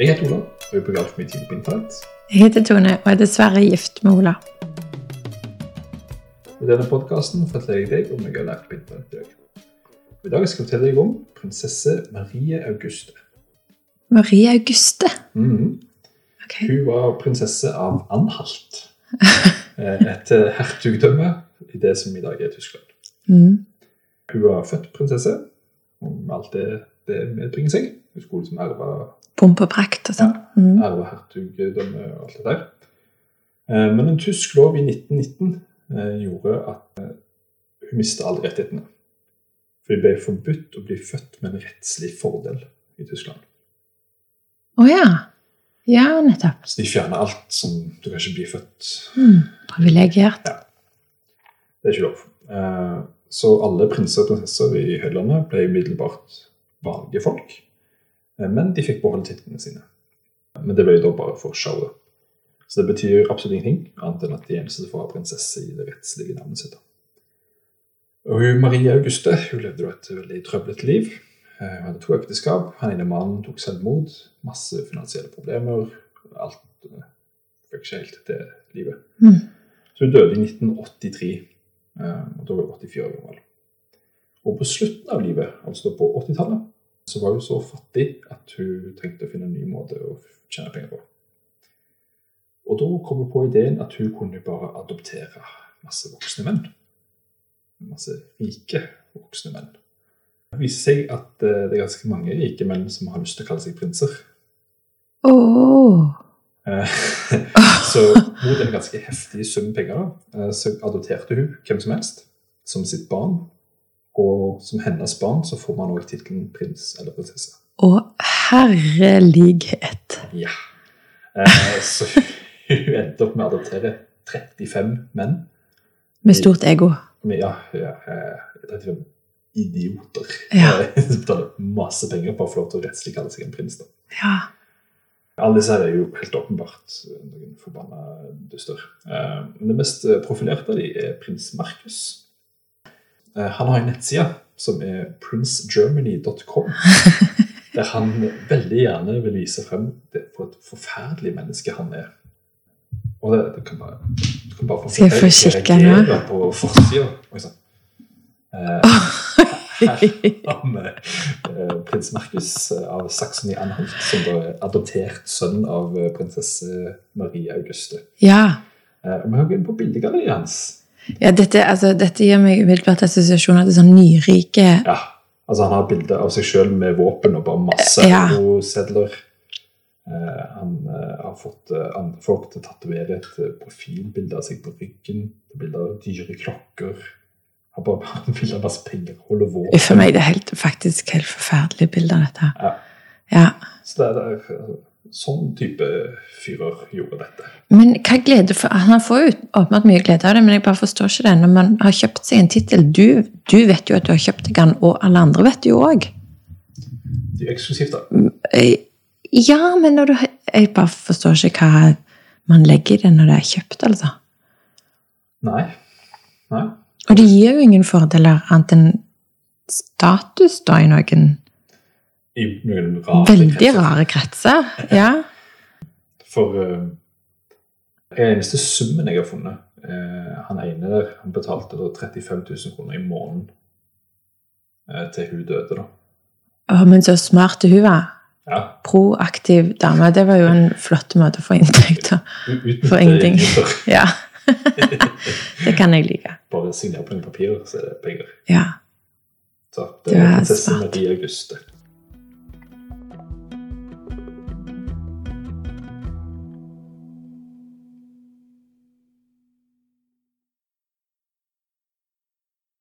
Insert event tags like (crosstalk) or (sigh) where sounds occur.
Jeg heter Ola, og jeg på tid på internett. Jeg heter Tone og er dessverre gift med Ola. I denne podkasten forteller jeg deg om jeg har lært på internett i dag. I dag skal jeg fortelle deg om prinsesse Marie Auguste. Marie Auguste. Mhm. okay. Hun var prinsesse av Anhalt. (laughs) Eh, Et eh, hertugdømme i det som i dag er Tyskland. Mm. Hun var født prinsesse, om med alt det det medbringer seg. Skulle liksom erve Pomp og prakt og sånn. Mm. arve hertugdømme og alt det der. Eh, Men en tysk lov i 1919 eh, gjorde at eh, hun mistet alle rettighetene. For det ble forbudt å bli født med en rettslig fordel i Tyskland. Å ja. Ja, nettopp. Så de fjerner alt som du kan ikke bli født Mm. Privilegert. Det er ikke lov. Så alle prinser og prinsesser i høylandet ble umiddelbart vanlige folk. Eh, Men de fikk beholde titlene sine. Men det ble jo da bare for showet. Så det betyr absolutt ingenting, annet enn at de eneste får ha prinsesse i det rettslige navnet sitt. Og hun, Marie Auguste hun levde da et veldig trøblete liv. Eh, Hun hadde to ekteskap. Han ene mannen tok selvmord. Masse finansielle problemer. Alt eh, fikk ikke helt til livet. Mm. Så hun døde i 1983. eh, og Da var hun 84 år gammel. Og på slutten av livet, altså på 80-tallet, så var hun så fattig at hun trengte å finne en ny måte å tjene penger på. Og da kom hun på ideen at hun kunne bare adoptere masse voksne menn. Masse rike voksne menn. Det viser seg at eh, det er ganske mange rike menn som har lyst til å kalle seg prinser. Eh, (laughs) Så mot en ganske heftig sum penger eh, så adopterte hun hvem som helst som sitt barn. Og som hennes barn så får man òg tittelen prins eller prinsesse. Å, herlighet. Ja. Eh, Så (laughs) hun endte opp med å adoptere 35 menn. Med stort ego. Med, ja, ja, eh, 35 idioter. Ja. Eh, (laughs) Som betaler masse penger på å få lov til å rettslig kalle seg en prins. da. Ja. Alle disse her er jo helt åpenbart noen forbanna duster. Eh, Men det mest profilerte av dem er prins Markus. Eh, Han har en nettside som er princegermany.com. (laughs) Der han veldig gjerne vil vise frem det for et forferdelig menneske han er. Og det, det kan bare, du kan bare få Skal jeg få kikke nå? på forsida. Eh, her har vi eh, prins Markus eh, av Saksony-Anhalt, som da er adoptert sønn av prinsesse Marie Auguste. Ja. Eh, og Vi har gått inn på bildegalleriet hans. Ja dette, altså, dette gir meg umiddelbart assosiasjoner til sånn nyrike Ja, altså Han har bilde av seg sjøl med våpen og bare masse Ja. eurosedler. Eh, han eh, har fått eh, andre folk til å tatovere et profilbilde av seg på ryggen. Bilde av dyre klokker. Han bare (laughs) har ha masse penger. Holde våpen. For meg det er helt, faktisk helt forferdelige bilder, dette. Ja. Ja. Så det er, det er altså, sånn type fyrer gjorde dette. Men hva glede for, Han får jo åpenbart mye glede av det, men jeg bare forstår ikke det. Når man har kjøpt seg en tittel du, du vet jo at du har kjøpt deg den, og alle andre vet det jo òg. Det er eksklusivt, da. Ja, men når du Jeg bare forstår ikke hva man legger i det når det er kjøpt, altså. Nei. Nei. Og det gir jo ingen fordeler annet enn status, da, i noen I noen rare veldig kretser. rare kretser. Ja. For uh, den eneste summen jeg har funnet uh, Han ene der han betalte da 35 000 kroner i måneden uh, til hun døde. da. Oh, men så smart hun var. Ja, Proaktiv dame. Det var jo en flott måte å få inntekt av. u- uten For ingenting. (laughs) Ja. det kan jeg like. Bare signere på noen papirer, så er det penger. Ja. Så det det er prinsesse. Marie Auguste.